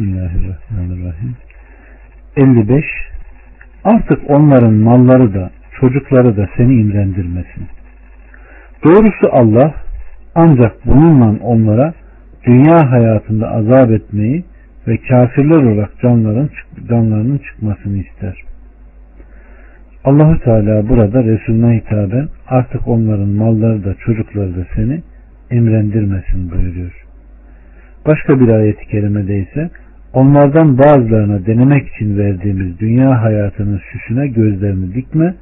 Bismillahirrahmanirrahim. 55. Artık onların malları da çocukları da seni imrendirmesin. Doğrusu Allah ancak bununla onlara dünya hayatında azap etmeyi ve kafirler olarak canların, canlarının çıkmasını ister. Allahu Teala burada Resulüne hitaben artık onların malları da çocukları da seni emrendirmesin buyuruyor. Başka bir ayet-i kerimede ise onlardan bazılarına denemek için verdiğimiz dünya hayatının süsüne gözlerini dikme,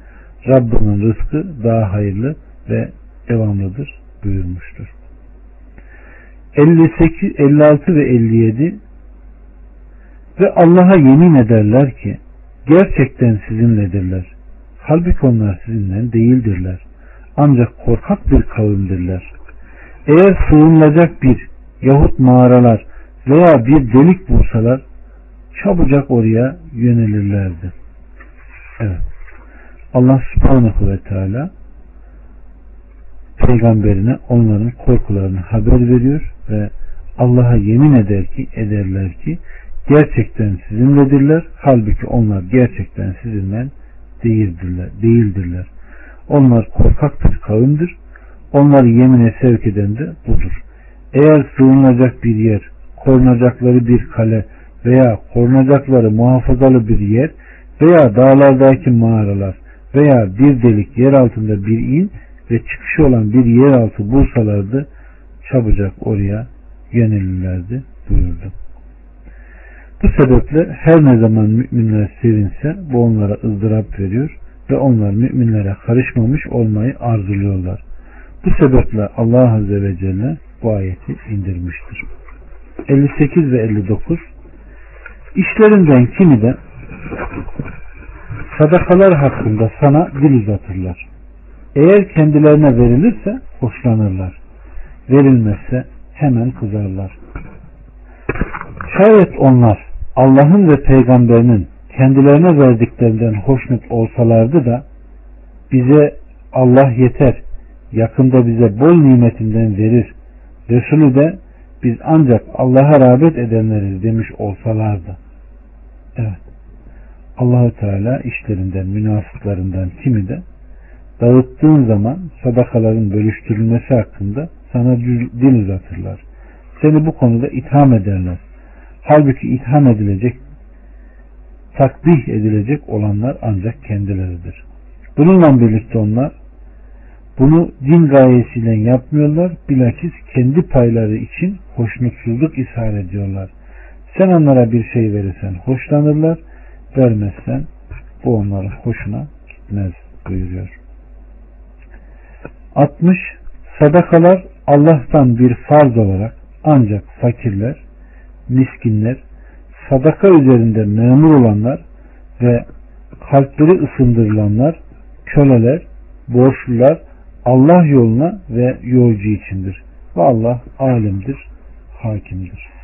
Rabbinin rızkı daha hayırlı ve devamlıdır buyurmuştur. 58, 56 ve 57 ve Allah'a yemin ederler ki gerçekten sizinledirler. Halbuki onlar sizinle değildirler. Ancak korkak bir kavimdirler. Eğer sığınılacak bir yahut mağaralar veya bir delik bulsalar çabucak oraya yönelirlerdi. Evet. Allah subhanahu ve teala peygamberine onların korkularını haber veriyor ve Allah'a yemin eder ki ederler ki gerçekten sizinledirler. Halbuki onlar gerçekten sizinle değildirler. değildirler. Onlar korkak bir kavimdir. Onları yemine sevk eden de budur. Eğer sığınacak bir yer, korunacakları bir kale veya korunacakları muhafazalı bir yer veya dağlardaki mağaralar veya bir delik yer altında bir in ve çıkışı olan bir yeraltı bulsalardı çabucak oraya yönelirlerdi buyurdu. Bu sebeple her ne zaman müminler sevinse bu onlara ızdırap veriyor ve onlar müminlere karışmamış olmayı arzuluyorlar. Bu sebeple Allah Azze ve Celle bu ayeti indirmiştir. 58 ve 59 İşlerinden kimi de sadakalar hakkında sana dil uzatırlar. Eğer kendilerine verilirse hoşlanırlar. Verilmezse hemen kızarlar. Şayet onlar Allah'ın ve peygamberinin kendilerine verdiklerinden hoşnut olsalardı da bize Allah yeter, yakında bize bol nimetinden verir. Resulü de biz ancak Allah'a rağbet edenleriz demiş olsalardı. Evet. Allahu Teala işlerinden, münafıklarından kimi de dağıttığın zaman sadakaların bölüştürülmesi hakkında sana dil uzatırlar. Seni bu konuda itham ederler. Halbuki itham edilecek, takdih edilecek olanlar ancak kendileridir. Bununla birlikte onlar bunu din gayesiyle yapmıyorlar. Bilakis kendi payları için hoşnutsuzluk ishar ediyorlar. Sen onlara bir şey verirsen hoşlanırlar. Vermezsen bu onların hoşuna gitmez buyuruyor. 60. Sadakalar Allah'tan bir farz olarak ancak fakirler, miskinler, sadaka üzerinde memur olanlar ve kalpleri ısındırılanlar, köleler, borçlular, Allah yoluna ve yolcu içindir. Ve Allah alimdir, hakimdir.